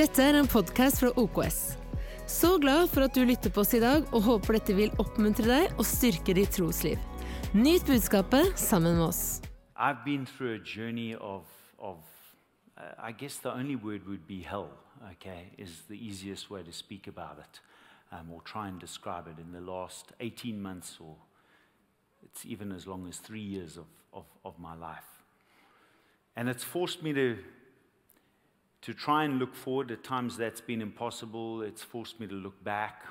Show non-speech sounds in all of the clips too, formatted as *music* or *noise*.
Dette er en podkast fra OKS. Så glad for at du lytter på oss i dag, og håper dette vil oppmuntre deg og styrke ditt trosliv. Nyt budskapet sammen med oss. I've been through a journey of, of uh, I guess the only word would be hell, okay, is the easiest way to speak about it um, or try and describe it in the last 18 months or it's even as long as three years of, of, of my life. And it's forced me to, to try and look forward. At times that's been impossible. It's forced me to look back.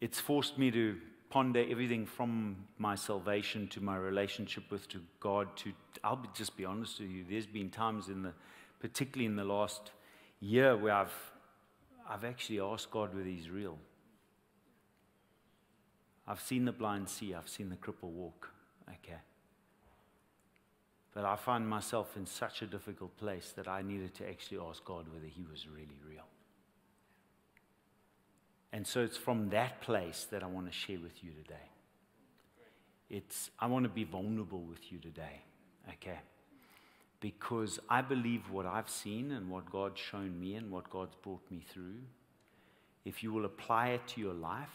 It's forced me to ponder everything from my salvation to my relationship with to God to I'll just be honest with you there's been times in the particularly in the last year where I've I've actually asked God whether he's real I've seen the blind see I've seen the cripple walk okay but I find myself in such a difficult place that I needed to actually ask God whether he was really real and so it's from that place that I want to share with you today. It's, I want to be vulnerable with you today, okay? Because I believe what I've seen and what God's shown me and what God's brought me through, if you will apply it to your life,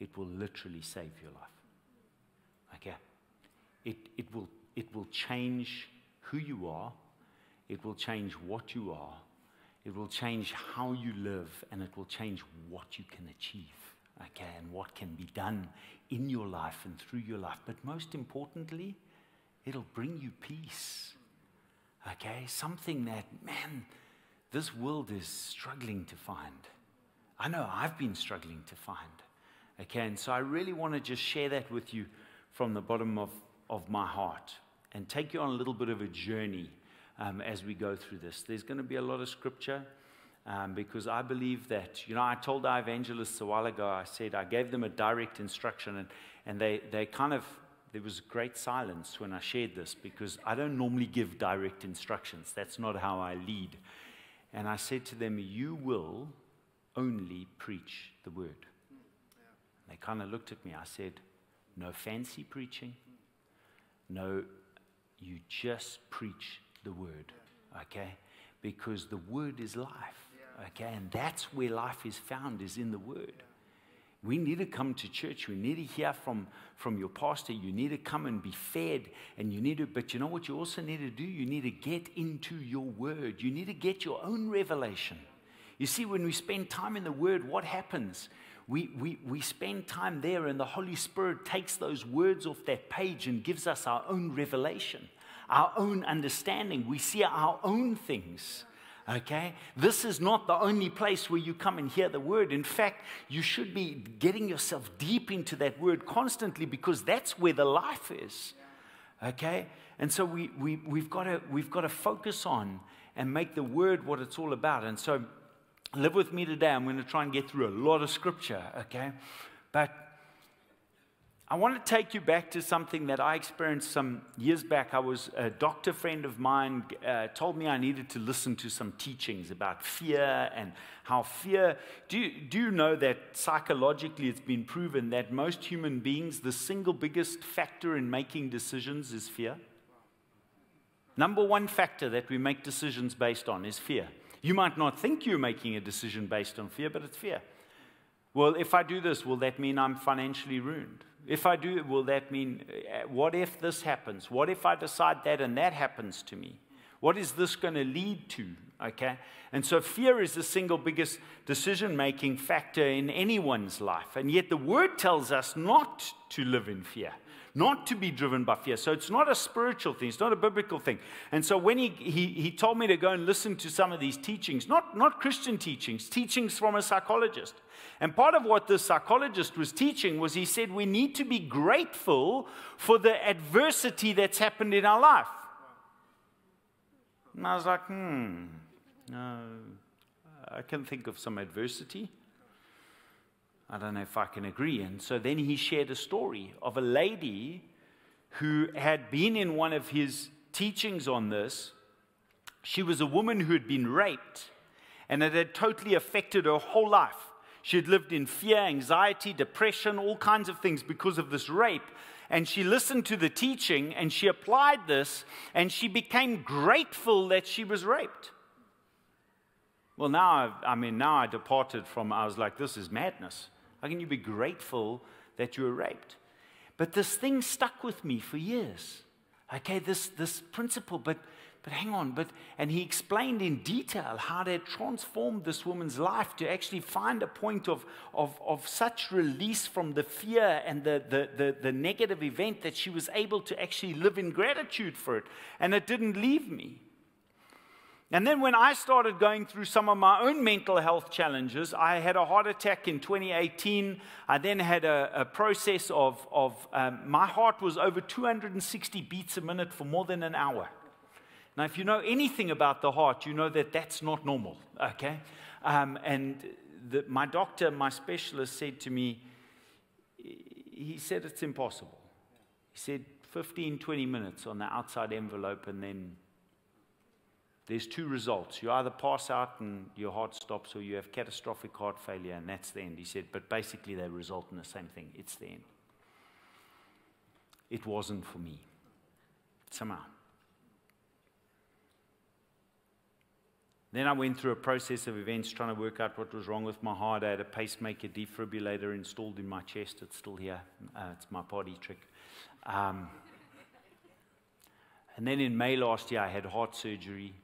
it will literally save your life. Okay? It, it, will, it will change who you are, it will change what you are, it will change how you live and it will change what you can achieve, okay, and what can be done in your life and through your life. But most importantly, it'll bring you peace, okay? Something that, man, this world is struggling to find. I know I've been struggling to find, okay? And so I really want to just share that with you from the bottom of, of my heart and take you on a little bit of a journey um, as we go through this. There's going to be a lot of scripture um, because I believe that, you know, I told our evangelists a while ago, I said, I gave them a direct instruction, and, and they, they kind of, there was great silence when I shared this because I don't normally give direct instructions. That's not how I lead. And I said to them, You will only preach the word. They kind of looked at me. I said, No fancy preaching. No, you just preach the word, okay? Because the word is life, okay? And that's where life is found, is in the word. We need to come to church. We need to hear from, from your pastor. You need to come and be fed. And you need to, but you know what you also need to do? You need to get into your word. You need to get your own revelation. You see, when we spend time in the word, what happens? We, we, we spend time there, and the Holy Spirit takes those words off that page and gives us our own revelation our own understanding. We see our own things. Okay? This is not the only place where you come and hear the word. In fact, you should be getting yourself deep into that word constantly because that's where the life is. Okay? And so we, we, we've, got to, we've got to focus on and make the word what it's all about. And so live with me today. I'm going to try and get through a lot of scripture. Okay? But I want to take you back to something that I experienced some years back. I was a doctor friend of mine uh, told me I needed to listen to some teachings about fear and how fear. Do you, do you know that psychologically it's been proven that most human beings, the single biggest factor in making decisions is fear? Number one factor that we make decisions based on is fear. You might not think you're making a decision based on fear, but it's fear. Well, if I do this, will that mean I'm financially ruined? If I do, will that mean, uh, what if this happens? What if I decide that and that happens to me? What is this going to lead to? Okay? And so fear is the single biggest decision making factor in anyone's life. And yet the word tells us not to live in fear not to be driven by fear. So it's not a spiritual thing, it's not a biblical thing. And so when he, he, he told me to go and listen to some of these teachings, not, not Christian teachings, teachings from a psychologist. And part of what the psychologist was teaching was he said we need to be grateful for the adversity that's happened in our life. And I was like, hmm, no, I can think of some adversity. I don't know if I can agree. And so then he shared a story of a lady who had been in one of his teachings on this. She was a woman who had been raped, and it had totally affected her whole life. She had lived in fear, anxiety, depression, all kinds of things because of this rape. And she listened to the teaching and she applied this, and she became grateful that she was raped. Well, now, I've, I mean, now I departed from, I was like, this is madness. How can you be grateful that you were raped? But this thing stuck with me for years. Okay, this, this principle, but but hang on, but, and he explained in detail how they transformed this woman's life to actually find a point of, of, of such release from the fear and the, the, the, the negative event that she was able to actually live in gratitude for it. And it didn't leave me. And then when I started going through some of my own mental health challenges, I had a heart attack in 2018. I then had a, a process of, of um, my heart was over 260 beats a minute for more than an hour. Now, if you know anything about the heart, you know that that's not normal, okay? Um, and the, my doctor, my specialist, said to me, he said it's impossible. He said 15, 20 minutes on the outside envelope, and then there's two results. You either pass out and your heart stops, or you have catastrophic heart failure, and that's the end. He said, but basically they result in the same thing. It's the end. It wasn't for me, somehow. Then I went through a process of events trying to work out what was wrong with my heart. I had a pacemaker defibrillator installed in my chest. It's still here. Uh, it's my party trick. Um, and then in May last year, I had heart surgery.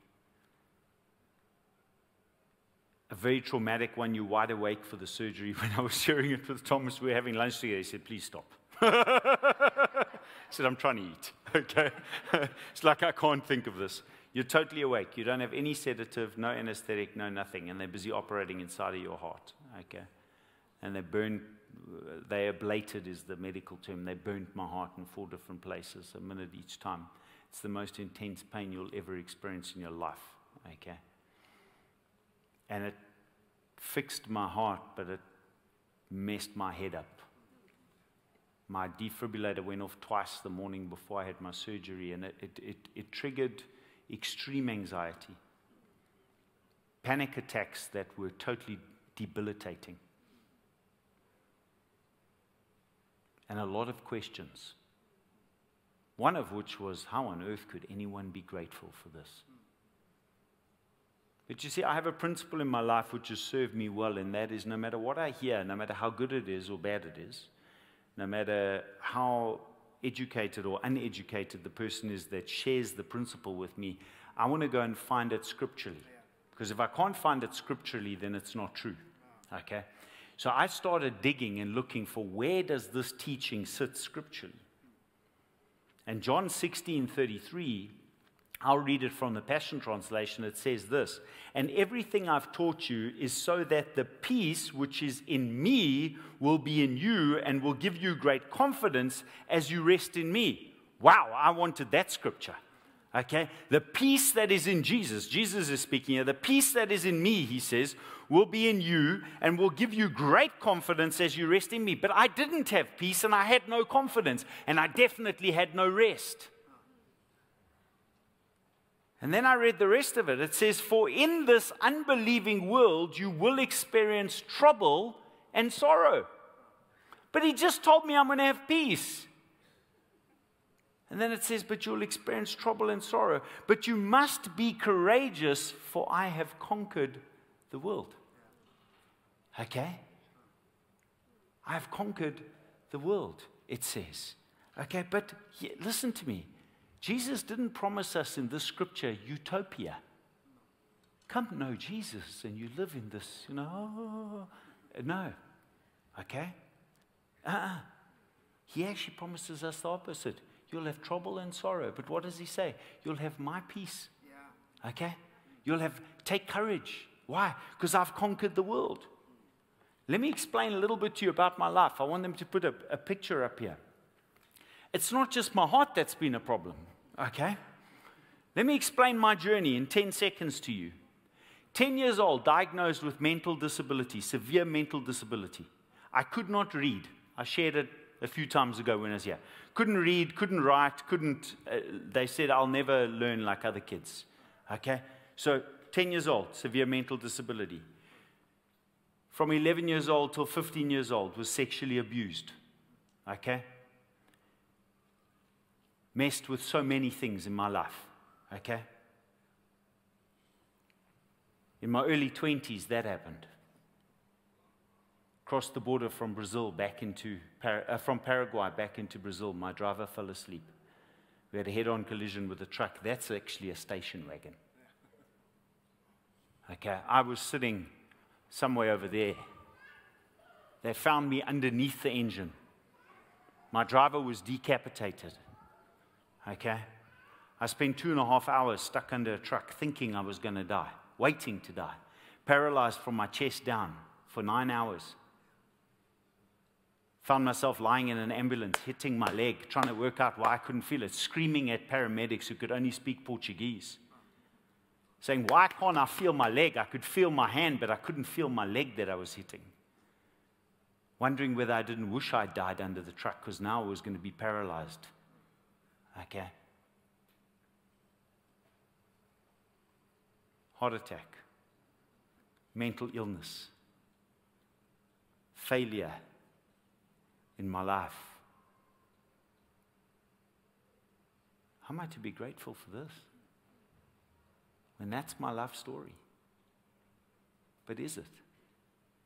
A very traumatic one. You're wide awake for the surgery. *laughs* When I was sharing it with Thomas, we were having lunch together. He said, Please stop. *laughs* I said, I'm trying to eat. *laughs* Okay? it's like I can't think of this. You're totally awake. You don't have any sedative, no anesthetic, no nothing, and they're busy operating inside of your heart. Okay? And they burned, they ablated is the medical term. They burned my heart in four different places, a minute each time. It's the most intense pain you'll ever experience in your life. Okay? And it fixed my heart, but it messed my head up. My defibrillator went off twice the morning before I had my surgery, and it, it, it, it triggered extreme anxiety, panic attacks that were totally debilitating, and a lot of questions. One of which was, How on earth could anyone be grateful for this? But you see, I have a principle in my life which has served me well, and that is no matter what I hear, no matter how good it is or bad it is, no matter how educated or uneducated the person is that shares the principle with me, I want to go and find it scripturally. Because if I can't find it scripturally, then it's not true. Okay? So I started digging and looking for where does this teaching sit scripturally? And John 16 33 I'll read it from the Passion Translation. It says this And everything I've taught you is so that the peace which is in me will be in you and will give you great confidence as you rest in me. Wow, I wanted that scripture. Okay? The peace that is in Jesus, Jesus is speaking here, the peace that is in me, he says, will be in you and will give you great confidence as you rest in me. But I didn't have peace and I had no confidence and I definitely had no rest. And then I read the rest of it. It says, For in this unbelieving world you will experience trouble and sorrow. But he just told me I'm going to have peace. And then it says, But you'll experience trouble and sorrow. But you must be courageous, for I have conquered the world. Okay? I have conquered the world, it says. Okay, but listen to me. Jesus didn't promise us in this scripture utopia. Come know Jesus and you live in this, you know. Oh, no. Okay? Uh-uh. He actually promises us the opposite. You'll have trouble and sorrow. But what does he say? You'll have my peace. Yeah. Okay? You'll have, take courage. Why? Because I've conquered the world. Let me explain a little bit to you about my life. I want them to put a, a picture up here. It's not just my heart that's been a problem, okay? Let me explain my journey in 10 seconds to you. 10 years old, diagnosed with mental disability, severe mental disability. I could not read. I shared it a few times ago when I was here. Couldn't read, couldn't write, couldn't. Uh, they said, I'll never learn like other kids. Okay? So, 10 years old, severe mental disability. From 11 years old till 15 years old, was sexually abused. Okay? Messed with so many things in my life. Okay? In my early 20s, that happened. Crossed the border from Brazil back into, uh, from Paraguay back into Brazil. My driver fell asleep. We had a head on collision with a truck. That's actually a station wagon. Okay, I was sitting somewhere over there. They found me underneath the engine. My driver was decapitated. Okay? I spent two and a half hours stuck under a truck thinking I was going to die, waiting to die, paralyzed from my chest down for nine hours. Found myself lying in an ambulance, hitting my leg, trying to work out why I couldn't feel it, screaming at paramedics who could only speak Portuguese. Saying, Why can't I feel my leg? I could feel my hand, but I couldn't feel my leg that I was hitting. Wondering whether I didn't wish I'd died under the truck because now I was going to be paralyzed. Okay. heart attack, mental illness, failure in my life. How am I to be grateful for this? When that's my life story. But is it?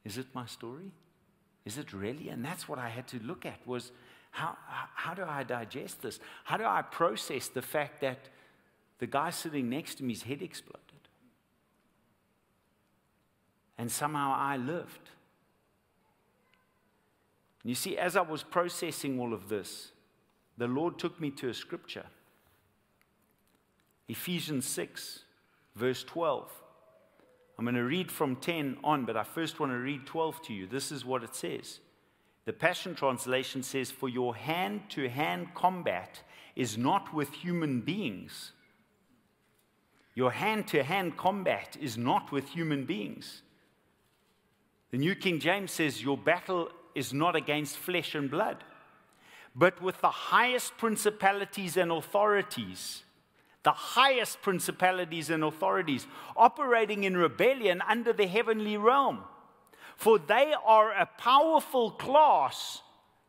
Is it my story? Is it really? And that's what I had to look at was how, how do I digest this? How do I process the fact that the guy sitting next to me's head exploded? and somehow I lived. You see, as I was processing all of this, the Lord took me to a scripture Ephesians 6, verse 12. I'm going to read from 10 on, but I first want to read 12 to you. This is what it says. The Passion Translation says, For your hand to hand combat is not with human beings. Your hand to hand combat is not with human beings. The New King James says, Your battle is not against flesh and blood, but with the highest principalities and authorities. The highest principalities and authorities operating in rebellion under the heavenly realm. For they are a powerful class.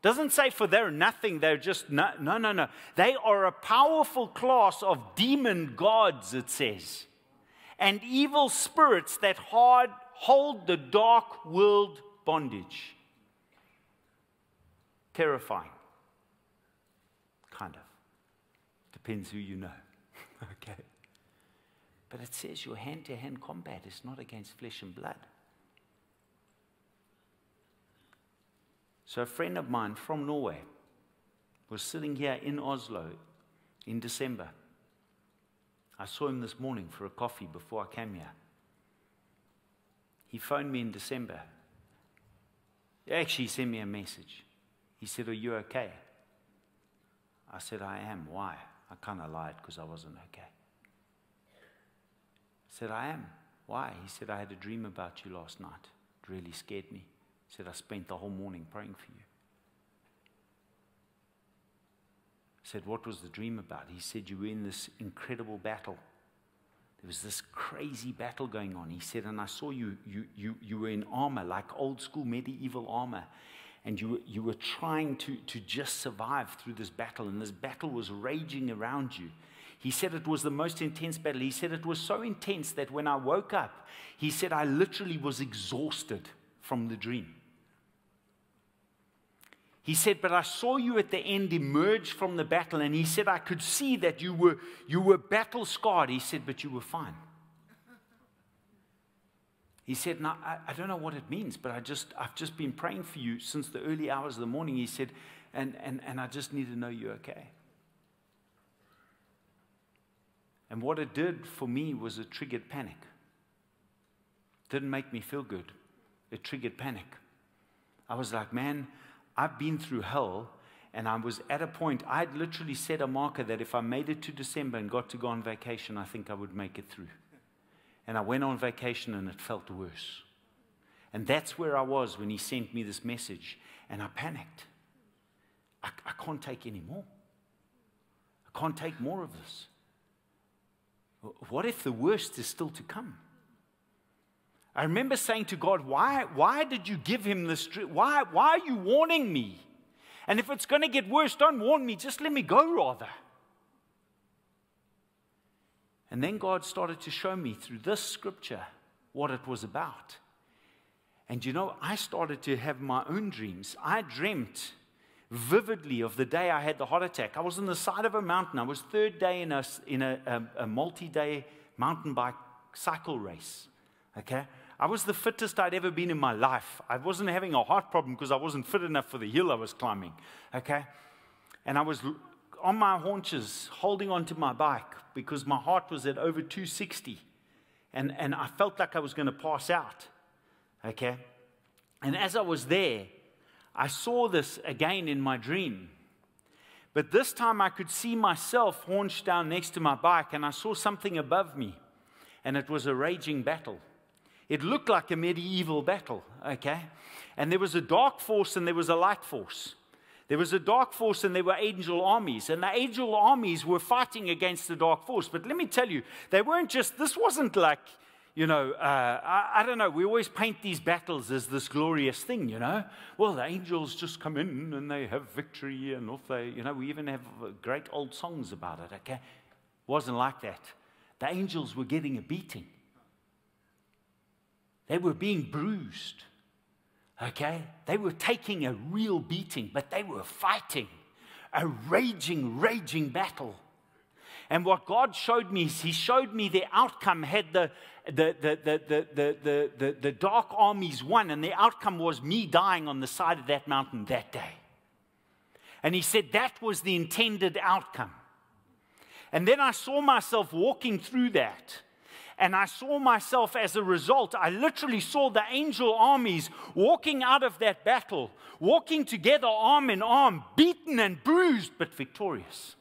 Doesn't say for they're nothing, they're just no, no, no, no. They are a powerful class of demon gods, it says, and evil spirits that hard, hold the dark world bondage. Terrifying. Kind of. Depends who you know. *laughs* okay. But it says your hand to hand combat is not against flesh and blood. So, a friend of mine from Norway was sitting here in Oslo in December. I saw him this morning for a coffee before I came here. He phoned me in December. Actually, he sent me a message. He said, Are you okay? I said, I am. Why? I kind of lied because I wasn't okay. I said, I am. Why? He said, I had a dream about you last night. It really scared me. Said, I spent the whole morning praying for you. I said, What was the dream about? He said, You were in this incredible battle there was this crazy battle going on. He said, and I saw you, you, you, you were in armor, like old school medieval armor. And you, you were trying to, to just survive through this battle, and this battle was raging around you. He said it was the most intense battle. He said it was so intense that when I woke up, he said I literally was exhausted from the dream. He said, But I saw you at the end emerge from the battle. And he said, I could see that you were, you were battle scarred. He said, But you were fine. He said, Now, I, I, don't know what it means, but I just, I've just been praying for you since the early hours of the morning. He said, And, and, and I just need to know you're okay. And what it did for me was it triggered panic. Didn't make me feel good, it triggered panic. I was like, Man, I've been through hell, and I was at a point, I'd literally set a marker that if I made it to December and got to go on vacation, I think I would make it through. And I went on vacation and it felt worse. And that's where I was when he sent me this message, and I panicked. I, I can't take any more. I can't take more of this. What if the worst is still to come? I remember saying to God, Why, why did you give him this? Why, why are you warning me? And if it's going to get worse, don't warn me. Just let me go rather. And then God started to show me through this scripture what it was about. And you know, I started to have my own dreams. I dreamt vividly of the day I had the heart attack. I was on the side of a mountain. I was third day in a, in a, a, a multi day mountain bike cycle race. Okay? I was the fittest I'd ever been in my life. I wasn't having a heart problem because I wasn't fit enough for the hill I was climbing. Okay? And I was on my haunches holding onto my bike because my heart was at over 260. And, and I felt like I was going to pass out. Okay? And as I was there, I saw this again in my dream. But this time I could see myself haunched down next to my bike, and I saw something above me, and it was a raging battle. It looked like a medieval battle, okay? And there was a dark force and there was a light force. There was a dark force and there were angel armies. And the angel armies were fighting against the dark force. But let me tell you, they weren't just, this wasn't like, you know, uh, I, I, don't know, we always paint these battles as this glorious thing, you know. Well, the angels just come in and they have victory and off they, you know, we even have great old songs about it, okay? Wasn't like that. The angels were getting a beating, they were being bruised, okay? They were taking a real beating, but they were fighting a raging, raging battle. And what God showed me is He showed me the outcome had the, the, the, the, the, the, the, the dark armies won, and the outcome was me dying on the side of that mountain that day. And He said that was the intended outcome. And then I saw myself walking through that. And I saw myself as a result. I literally saw the angel armies walking out of that battle, walking together arm in arm, beaten and bruised, but victorious.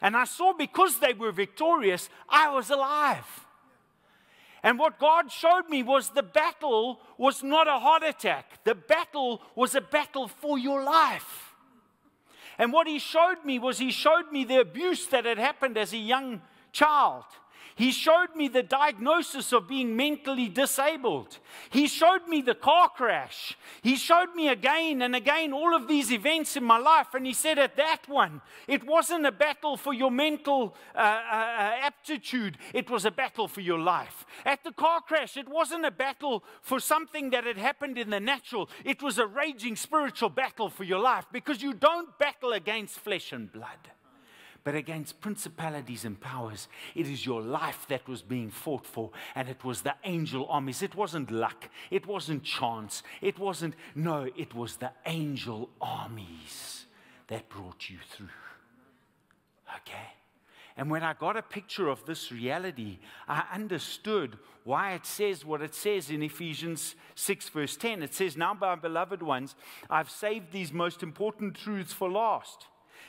And I saw because they were victorious, I was alive. And what God showed me was the battle was not a heart attack, the battle was a battle for your life. And what He showed me was He showed me the abuse that had happened as a young child. He showed me the diagnosis of being mentally disabled. He showed me the car crash. He showed me again and again all of these events in my life. And he said, at that one, it wasn't a battle for your mental uh, uh, aptitude, it was a battle for your life. At the car crash, it wasn't a battle for something that had happened in the natural, it was a raging spiritual battle for your life because you don't battle against flesh and blood but against principalities and powers. It is your life that was being fought for, and it was the angel armies. It wasn't luck, it wasn't chance, it wasn't, no, it was the angel armies that brought you through. Okay? And when I got a picture of this reality, I understood why it says what it says in Ephesians 6, verse 10. It says, Now, my beloved ones, I've saved these most important truths for last.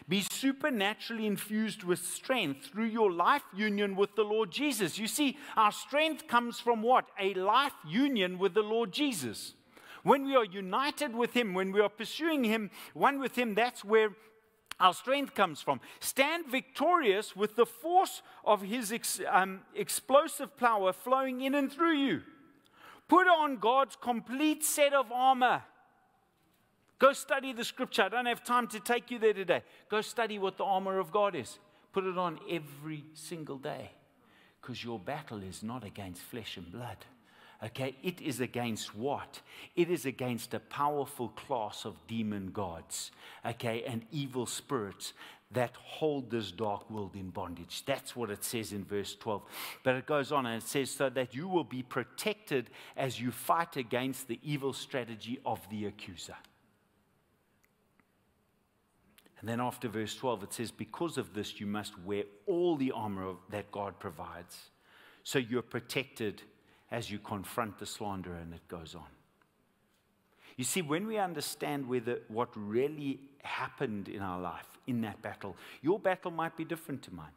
Be supernaturally infused with strength through your life union with the Lord Jesus. You see, our strength comes from what? A life union with the Lord Jesus. When we are united with Him, when we are pursuing Him, one with Him, that's where our strength comes from. Stand victorious with the force of His ex, um, explosive power flowing in and through you. Put on God's complete set of armor Go study the scripture. I don't have time to take you there today. Go study what the armor of God is. Put it on every single day because your battle is not against flesh and blood. Okay, it is against what? It is against a powerful class of demon gods, okay, and evil spirits that hold this dark world in bondage. That's what it says in verse 12. But it goes on and it says, so that you will be protected as you fight against the evil strategy of the accuser. And then after verse 12, it says, Because of this, you must wear all the armor that God provides. So you're protected as you confront the slanderer, and it goes on. You see, when we understand whether what really happened in our life in that battle, your battle might be different to mine.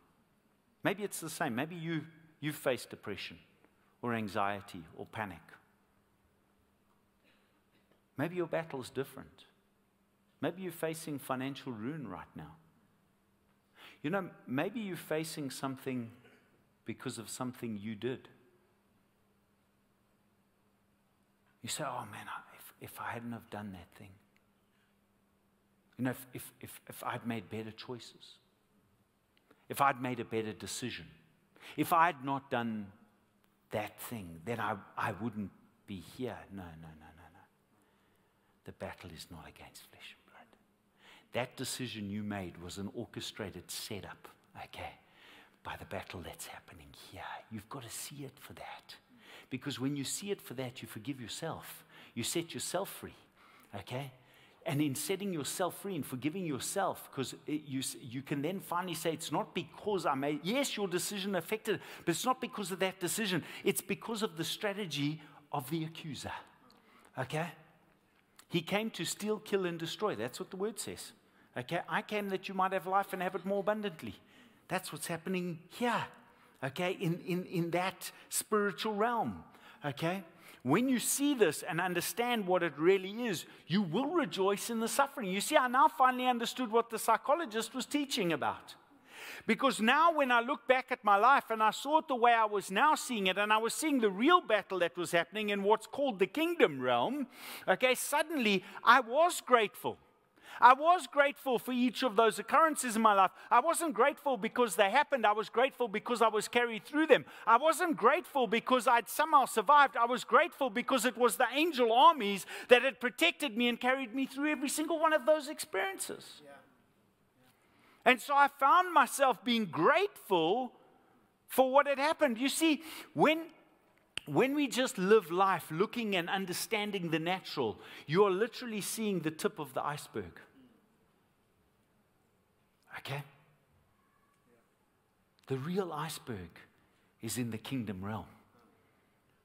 Maybe it's the same. Maybe you, you face depression or anxiety or panic. Maybe your battle is different. Maybe you're facing financial ruin right now. You know, maybe you're facing something because of something you did. You say, oh man, if, if I hadn't have done that thing, you know, if, if, if, if I'd made better choices, if I'd made a better decision, if I'd not done that thing, then I, I wouldn't be here. No, no, no, no, no. The battle is not against flesh. That decision you made was an orchestrated setup, okay, by the battle that's happening here. You've got to see it for that. Because when you see it for that, you forgive yourself. You set yourself free, okay? And in setting yourself free and forgiving yourself, because you, you can then finally say, it's not because I made, yes, your decision affected, but it's not because of that decision. It's because of the strategy of the accuser. Okay? He came to steal, kill, and destroy. That's what the word says. Okay? I came that you might have life and have it more abundantly. That's what's happening here. Okay? In, in, in that spiritual realm. Okay? when you see this and understand what it really is, you will rejoice in the suffering. You see, I now finally understood what the psychologist was teaching about. Because now, when I look back at my life and I saw it the way I was now seeing it, and I was seeing the real battle that was happening in what's called the kingdom realm, okay, suddenly I was grateful. I was grateful for each of those occurrences in my life. I wasn't grateful because they happened. I was grateful because I was carried through them. I wasn't grateful because I'd somehow survived. I was grateful because it was the angel armies that had protected me and carried me through every single one of those experiences. Yeah. And so I found myself being grateful for what had happened. You see, when when we just live life looking and understanding the natural, you are literally seeing the tip of the iceberg. Okay? The real iceberg is in the kingdom realm.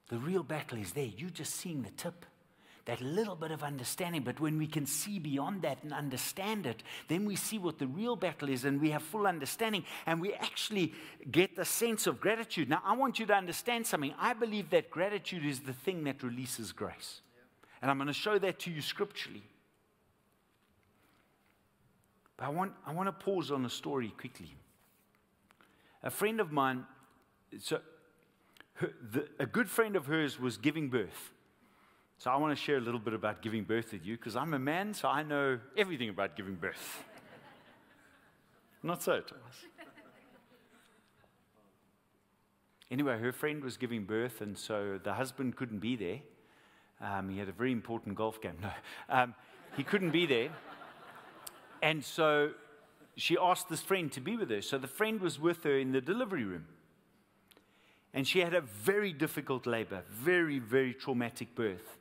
The real battle is there. You're just seeing the tip, that little bit of understanding. But when we can see beyond that and understand it, then we see what the real battle is and we have full understanding and we actually get the sense of gratitude. Now, I want you to understand something. I believe that gratitude is the thing that releases grace. And I'm going to show that to you scripturally. But I want, I want to pause on a story quickly. A friend of mine, so her, the, a good friend of hers was giving birth. So I want to share a little bit about giving birth with you because I'm a man, so I know everything about giving birth. Not so, Thomas. Anyway, her friend was giving birth, and so the husband couldn't be there. Um, he had a very important golf game. No, um, he couldn't be there. And so she asked this friend to be with her. So the friend was with her in the delivery room. And she had a very difficult labor, very, very traumatic birth.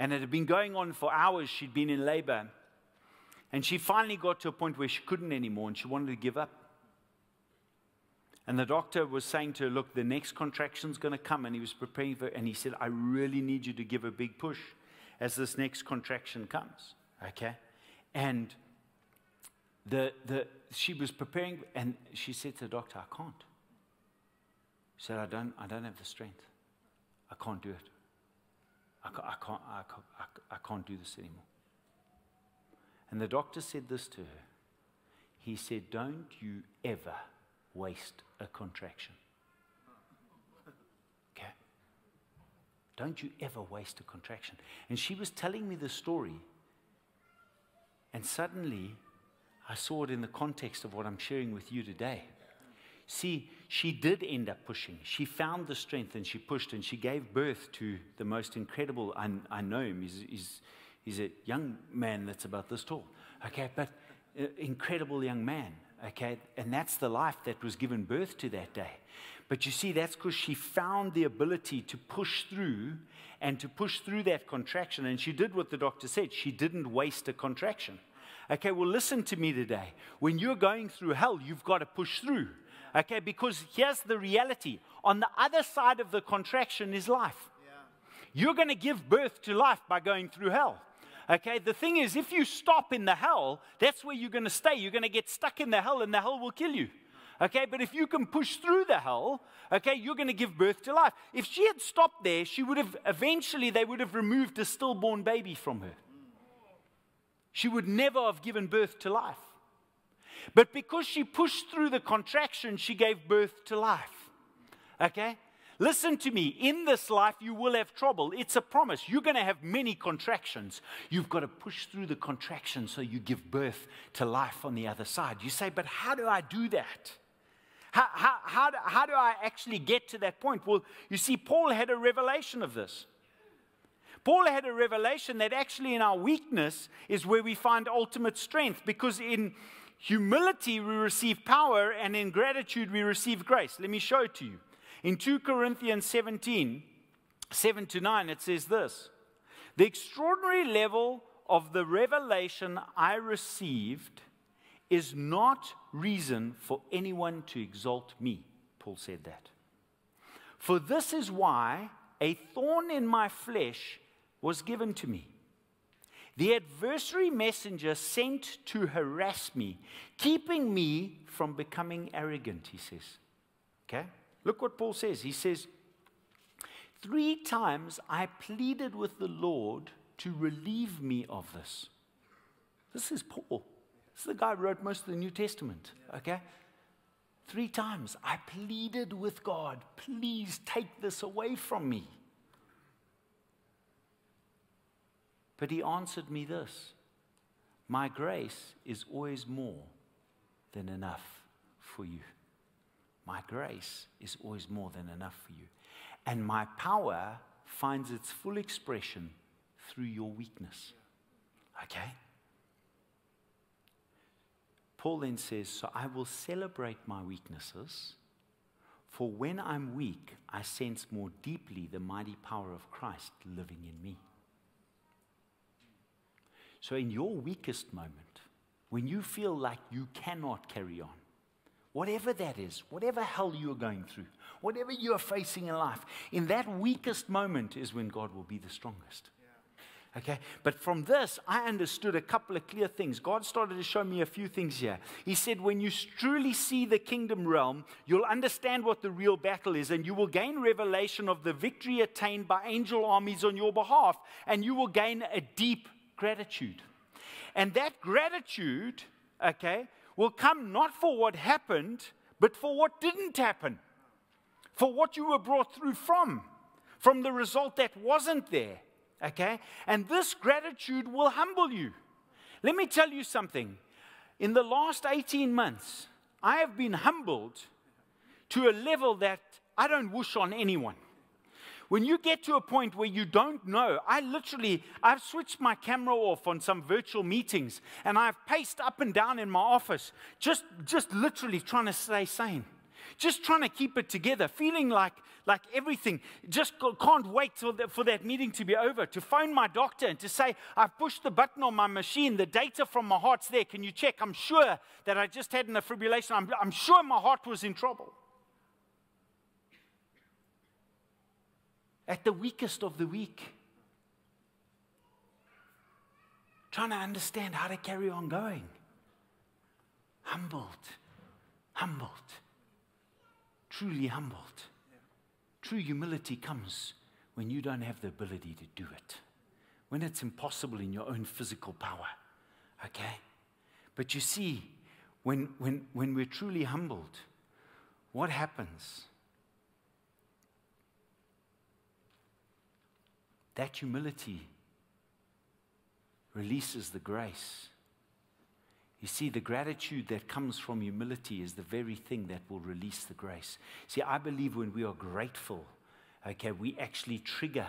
And it had been going on for hours. She'd been in labor. And she finally got to a point where she couldn't anymore and she wanted to give up. And the doctor was saying to her, Look, the next contraction's going to come. And he was preparing for And he said, I really need you to give a big push as this next contraction comes. Okay? And the, the, she was preparing, and she said to the doctor, I can't. She said, I don't, I don't have the strength. I can't do it. I can't, I can't, I can't, I can't do this anymore. And the doctor said this to her. He said, Don't you ever waste a contraction. *laughs* Okay? Don't you ever waste a contraction. And she was telling me the story. And suddenly, I saw it in the context of what I'm sharing with you today. See, she did end up pushing. She found the strength and she pushed and she gave birth to the most incredible. I, I know him. He's, he's, he's, a young man that's about this tall. Okay, but uh, incredible young man. Okay, and that's the life that was given birth to that day. But you see, that's because she found the ability to push through and to push through that contraction. And she did what the doctor said. She didn't waste a contraction. Okay, well, listen to me today. When you're going through hell, you've got to push through. Okay, because here's the reality on the other side of the contraction is life. Yeah. You're going to give birth to life by going through hell. Okay, the thing is, if you stop in the hell, that's where you're going to stay. You're going to get stuck in the hell, and the hell will kill you. Okay, but if you can push through the hell, okay, you're going to give birth to life. If she had stopped there, she would have eventually, they would have removed a stillborn baby from her. She would never have given birth to life. But because she pushed through the contraction, she gave birth to life. Okay? Listen to me. In this life, you will have trouble. It's a promise. You're going to have many contractions. You've got to push through the contraction so you give birth to life on the other side. You say, but how do I do that? How, how, how, do, how do I actually get to that point? Well, you see, Paul had a revelation of this. Paul had a revelation that actually in our weakness is where we find ultimate strength because in humility we receive power and in gratitude we receive grace. Let me show it to you. In 2 Corinthians 17, 7 to 9, it says this The extraordinary level of the revelation I received is not reason for anyone to exalt me. Paul said that. For this is why a thorn in my flesh was given to me. The adversary messenger sent to harass me, keeping me from becoming arrogant, he says. Okay? Look what Paul says. He says, Three times I pleaded with the Lord to relieve me of this. This is Paul. This is the guy who wrote most of the New Testament. Okay? Three times I pleaded with God, please take this away from me. But he answered me this My grace is always more than enough for you. My grace is always more than enough for you. And my power finds its full expression through your weakness. Okay? Paul then says, So I will celebrate my weaknesses, for when I'm weak, I sense more deeply the mighty power of Christ living in me. So, in your weakest moment, when you feel like you cannot carry on, whatever that is, whatever hell you're going through, whatever you're facing in life, in that weakest moment is when God will be the strongest. Okay, but from this, I understood a couple of clear things. God started to show me a few things here. He said, When you truly see the kingdom realm, you'll understand what the real battle is, and you will gain revelation of the victory attained by angel armies on your behalf, and you will gain a deep gratitude. And that gratitude, okay, will come not for what happened, but for what didn't happen, for what you were brought through from, from the result that wasn't there, okay? And this gratitude will humble you. Let me tell you something. In the last 18 months, I have been humbled to a level that I don't wish on anyone. When you get to a point where you don't know, I literally, I've switched my camera off on some virtual meetings and I've paced up and down in my office, just, just literally trying to stay sane. Just trying to keep it together, feeling like, like everything, just can't wait the, for that meeting to be over, to phone my doctor and to say, I've pushed the button on my machine, the data from my heart's there, can you check? I'm sure that I just had an fibrillation, I'm, I'm sure my heart was in trouble. At the weakest of the weak. Trying to understand how to carry on going. Humbled, humbled, truly humbled. True humility comes when you don't have the ability to do it, when it's impossible in your own physical power. Okay? But you see, when, when, when we're truly humbled, what happens? That humility releases the grace. You see, the gratitude that comes from humility is the very thing that will release the grace. See, I believe when we are grateful, okay, we actually trigger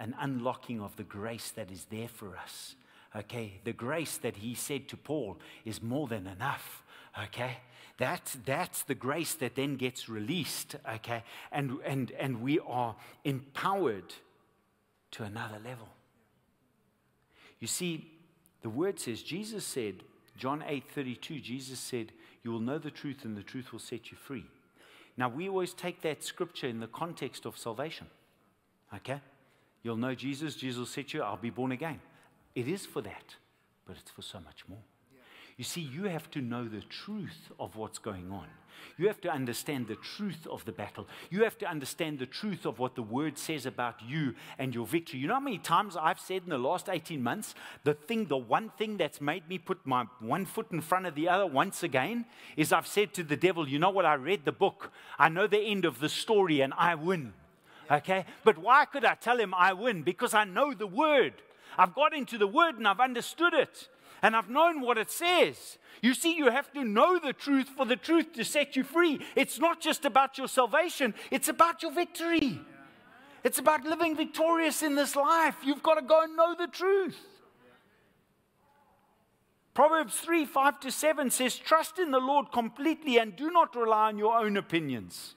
an unlocking of the grace that is there for us. Okay, the grace that he said to Paul is more than enough. Okay, that's, that's the grace that then gets released. Okay, and, and, and we are empowered to another level. You see, the word says, Jesus said, John 8 32, Jesus said, You will know the truth, and the truth will set you free. Now, we always take that scripture in the context of salvation. Okay? You'll know Jesus, Jesus will set you, I'll be born again. It is for that, but it's for so much more. You see, you have to know the truth of what's going on. You have to understand the truth of the battle. You have to understand the truth of what the word says about you and your victory. You know how many times I've said in the last 18 months, the thing, the one thing that's made me put my one foot in front of the other once again is I've said to the devil, you know what? I read the book. I know the end of the story and I win. Okay? But why could I tell him I win? Because I know the word. I've got into the word and I've understood it. And I've known what it says. You see, you have to know the truth for the truth to set you free. It's not just about your salvation, it's about your victory. It's about living victorious in this life. You've got to go and know the truth. Proverbs 3 5 to 7 says, Trust in the Lord completely and do not rely on your own opinions.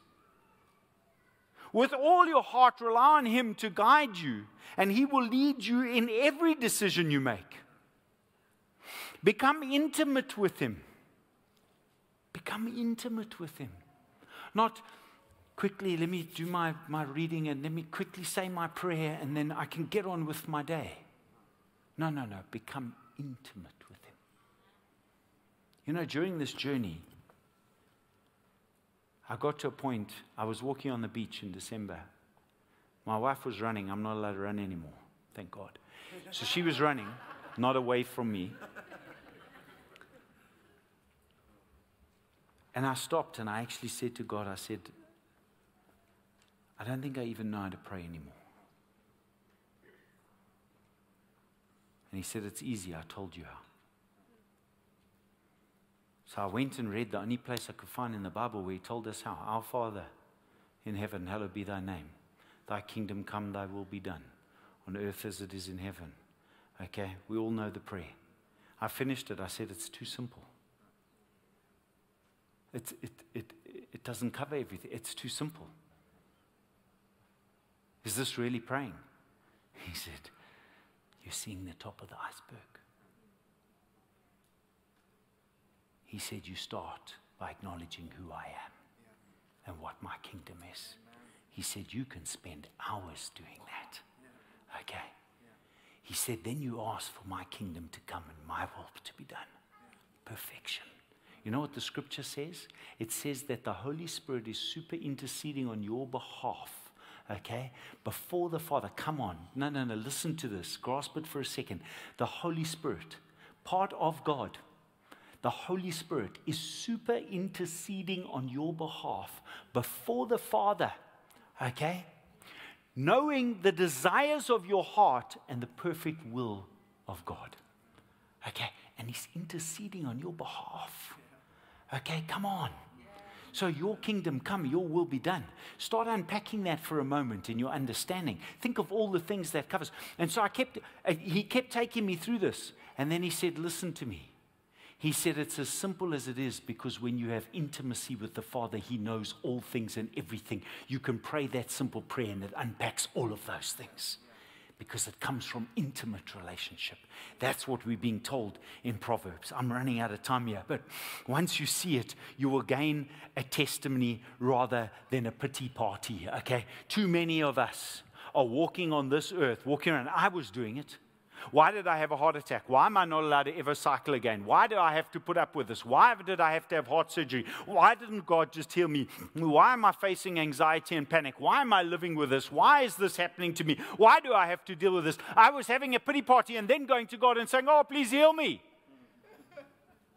With all your heart, rely on Him to guide you, and He will lead you in every decision you make. Become intimate with Him. Become intimate with Him. Not quickly, let me do my, my reading and let me quickly say my prayer and then I can get on with my day. No, no, no. Become intimate with Him. You know, during this journey, I got to a point, I was walking on the beach in December. My wife was running. I'm not allowed to run anymore, thank God. So she was running, not away from me. And I stopped and I actually said to God, I said, I don't think I even know how to pray anymore. And he said, It's easy. I told you how. So I went and read the only place I could find in the Bible where he told us how. Our Father in heaven, hallowed be thy name. Thy kingdom come, thy will be done, on earth as it is in heaven. Okay, we all know the prayer. I finished it. I said, It's too simple. It, it, it, it doesn't cover everything, it's too simple. Is this really praying? *laughs* He said, You're seeing the top of the iceberg. He said, You start by acknowledging who I am and what my kingdom is. He said, You can spend hours doing that. Okay. He said, Then you ask for my kingdom to come and my will to be done. Perfection. You know what the scripture says? It says that the Holy Spirit is super interceding on your behalf okay? Before the Father. Come on. No, no, no. Listen to this. Grasp it for a second. The Holy Spirit, part of God, the Holy Spirit is super interceding on your behalf before the Father, okay? Knowing the desires of your heart and the perfect will of God, okay? And He's interceding on your behalf, okay? Come on. So, your kingdom come, your will be done. Start unpacking that for a moment in your understanding. Think of all the things that covers. And so, I kept, uh, he kept taking me through this. And then he said, Listen to me. He said it's as simple as it is because when you have intimacy with the Father, He knows all things and everything. You can pray that simple prayer and it unpacks all of those things because it comes from intimate relationship. That's what we're being told in Proverbs. I'm running out of time here, but once you see it, you will gain a testimony rather than a pity party, okay? Too many of us are walking on this earth, walking around. I was doing it. Why did I have a heart attack? Why am I not allowed to ever cycle again? Why do I have to put up with this? Why did I have to have heart surgery? Why didn't God just heal me? Why am I facing anxiety and panic? Why am I living with this? Why is this happening to me? Why do I have to deal with this? I was having a pity party and then going to God and saying, Oh, please heal me.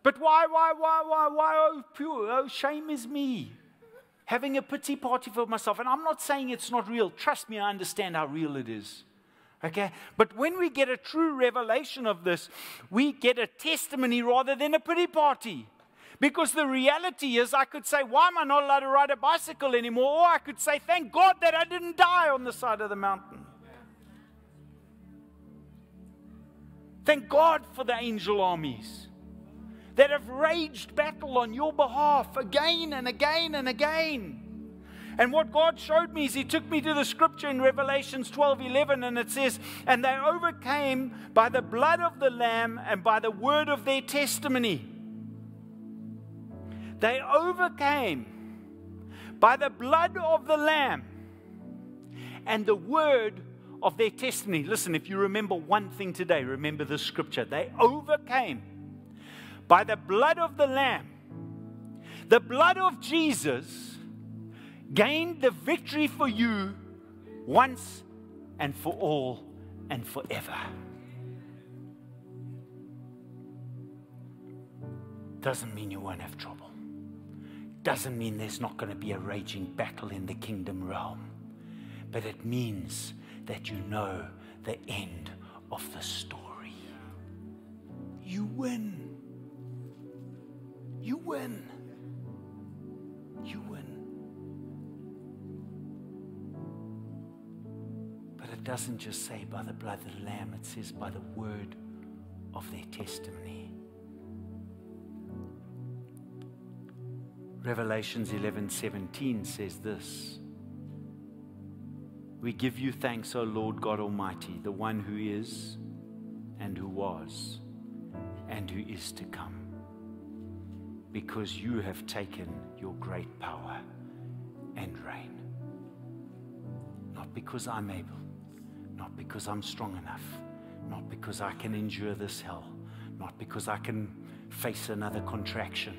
But why, why, why, why, why? Oh, pure, oh, shame is me. Having a pity party for myself. And I'm not saying it's not real. Trust me, I understand how real it is. Okay? But when we get a true revelation of this, we get a testimony rather than a pity party. Because the reality is, I could say, Why am I not allowed to ride a bicycle anymore? Or I could say, Thank God that I didn't die on the side of the mountain. Thank God for the angel armies that have raged battle on your behalf again and again and again. And what God showed me is He took me to the scripture in Revelations 12 11, and it says, And they overcame by the blood of the Lamb and by the word of their testimony. They overcame by the blood of the Lamb and the word of their testimony. Listen, if you remember one thing today, remember the scripture. They overcame by the blood of the Lamb, the blood of Jesus gained the victory for you once and for all and forever. Doesn't mean you won't have trouble. Doesn't mean there's not going to be a raging battle in the kingdom realm. But it means that you know the end of the story. You win. You win. It doesn't just say by the blood of the Lamb, it says by the word of their testimony. Revelations 11:17 says this. We give you thanks, O Lord God Almighty, the one who is and who was and who is to come, because you have taken your great power and reign. Not because I'm able, not because I'm strong enough, not because I can endure this hell, not because I can face another contraction.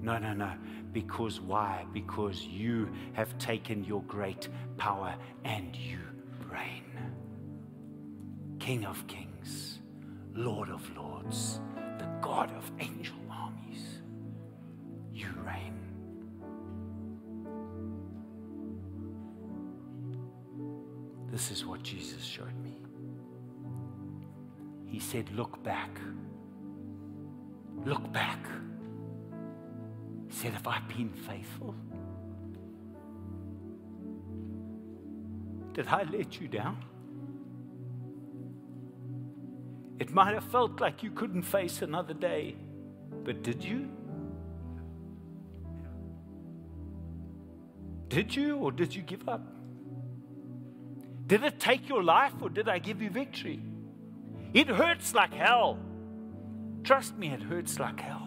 No, no, no. Because why? Because you have taken your great power and you reign. King of kings, Lord of lords, the God of angel armies, you reign. This is what Jesus showed me. He said, Look back. Look back. He said, Have I been faithful? Did I let you down? It might have felt like you couldn't face another day, but did you? Did you, or did you give up? Did it take your life, or did I give you victory? It hurts like hell. Trust me, it hurts like hell.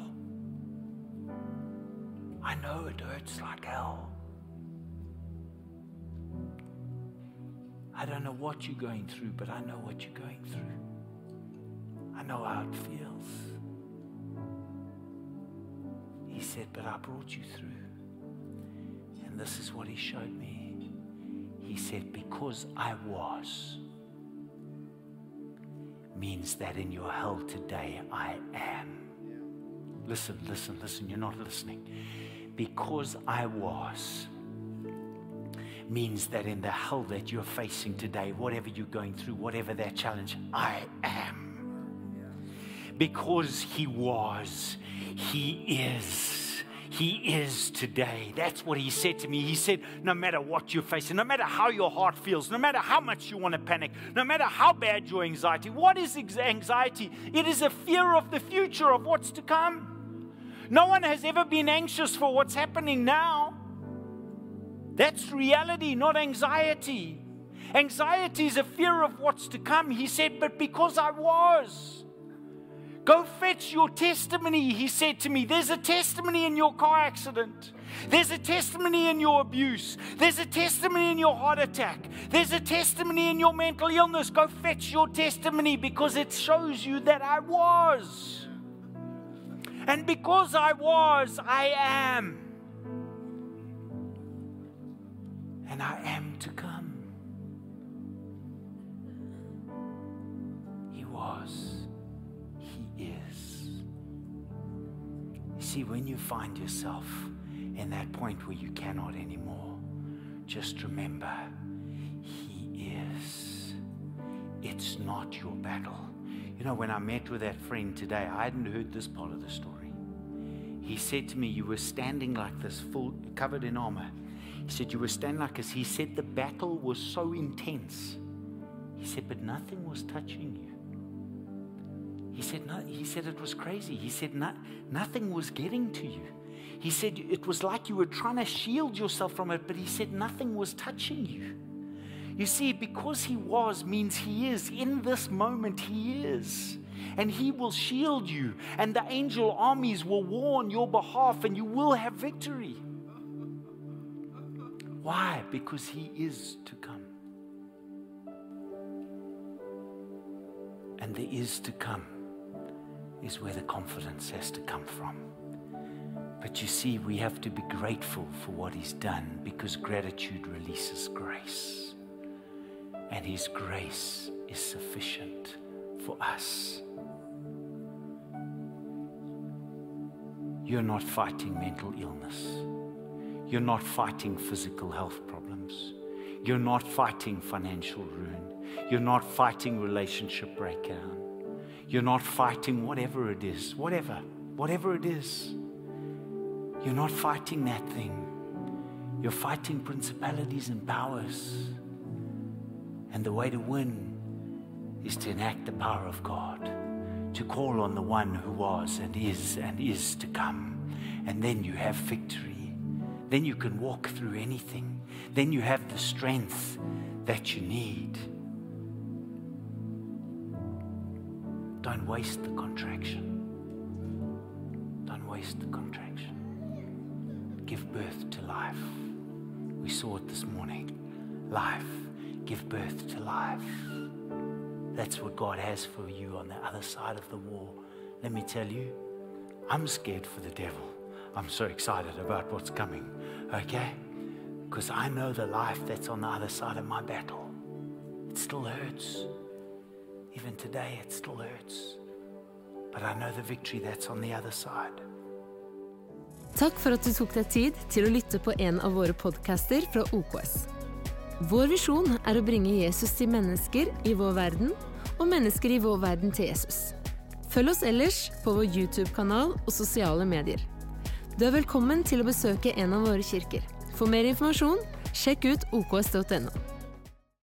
I know it hurts like hell. I don't know what you're going through, but I know what you're going through. I know how it feels. He said, But I brought you through. And this is what he showed me. He said, Because I was means that in your hell today I am. Listen, listen, listen, you're not listening. Because I was means that in the hell that you're facing today, whatever you're going through, whatever that challenge, I am. Because He was, He is. He is today. That's what he said to me. He said, No matter what you're facing, no matter how your heart feels, no matter how much you want to panic, no matter how bad your anxiety, what is anxiety? It is a fear of the future, of what's to come. No one has ever been anxious for what's happening now. That's reality, not anxiety. Anxiety is a fear of what's to come. He said, But because I was. Go fetch your testimony, he said to me. There's a testimony in your car accident. There's a testimony in your abuse. There's a testimony in your heart attack. There's a testimony in your mental illness. Go fetch your testimony because it shows you that I was. And because I was, I am. And I am to come. He was. See, when you find yourself in that point where you cannot anymore, just remember, He is. It's not your battle. You know, when I met with that friend today, I hadn't heard this part of the story. He said to me, You were standing like this, full covered in armor. He said, You were standing like this. He said, The battle was so intense. He said, But nothing was touching you. He said, no, he said it was crazy. He said no, nothing was getting to you. He said it was like you were trying to shield yourself from it, but he said nothing was touching you. You see, because he was means he is. In this moment, he is. And he will shield you, and the angel armies will war on your behalf, and you will have victory. Why? Because he is to come. And there is to come is where the confidence has to come from. But you see, we have to be grateful for what He's done because gratitude releases grace. And His grace is sufficient for us. You're not fighting mental illness. You're not fighting physical health problems. You're not fighting financial ruin. You're not fighting relationship breakdown. You're not fighting whatever it is, whatever, whatever it is. You're not fighting that thing. You're fighting principalities and powers. And the way to win is to enact the power of God, to call on the one who was and is and is to come. And then you have victory. Then you can walk through anything. Then you have the strength that you need. Don't waste the contraction. Don't waste the contraction. Give birth to life. We saw it this morning. Life. Give birth to life. That's what God has for you on the other side of the wall. Let me tell you, I'm scared for the devil. I'm so excited about what's coming, okay? Because I know the life that's on the other side of my battle. It still hurts. Even today, it still hurts. But I know the victory that's on the other side. Takk for at du tok deg tid til å lytte på en av våre podcaster fra OKS. Vår visjon er å bringe Jesus til mennesker i vår verden, og mennesker i vår verden til Jesus. Følg oss ellers på vår YouTube-kanal og sosiale medier. Du er velkommen til å besøke en av våre kirker. For mer informasjon, sjekk ut oks.no.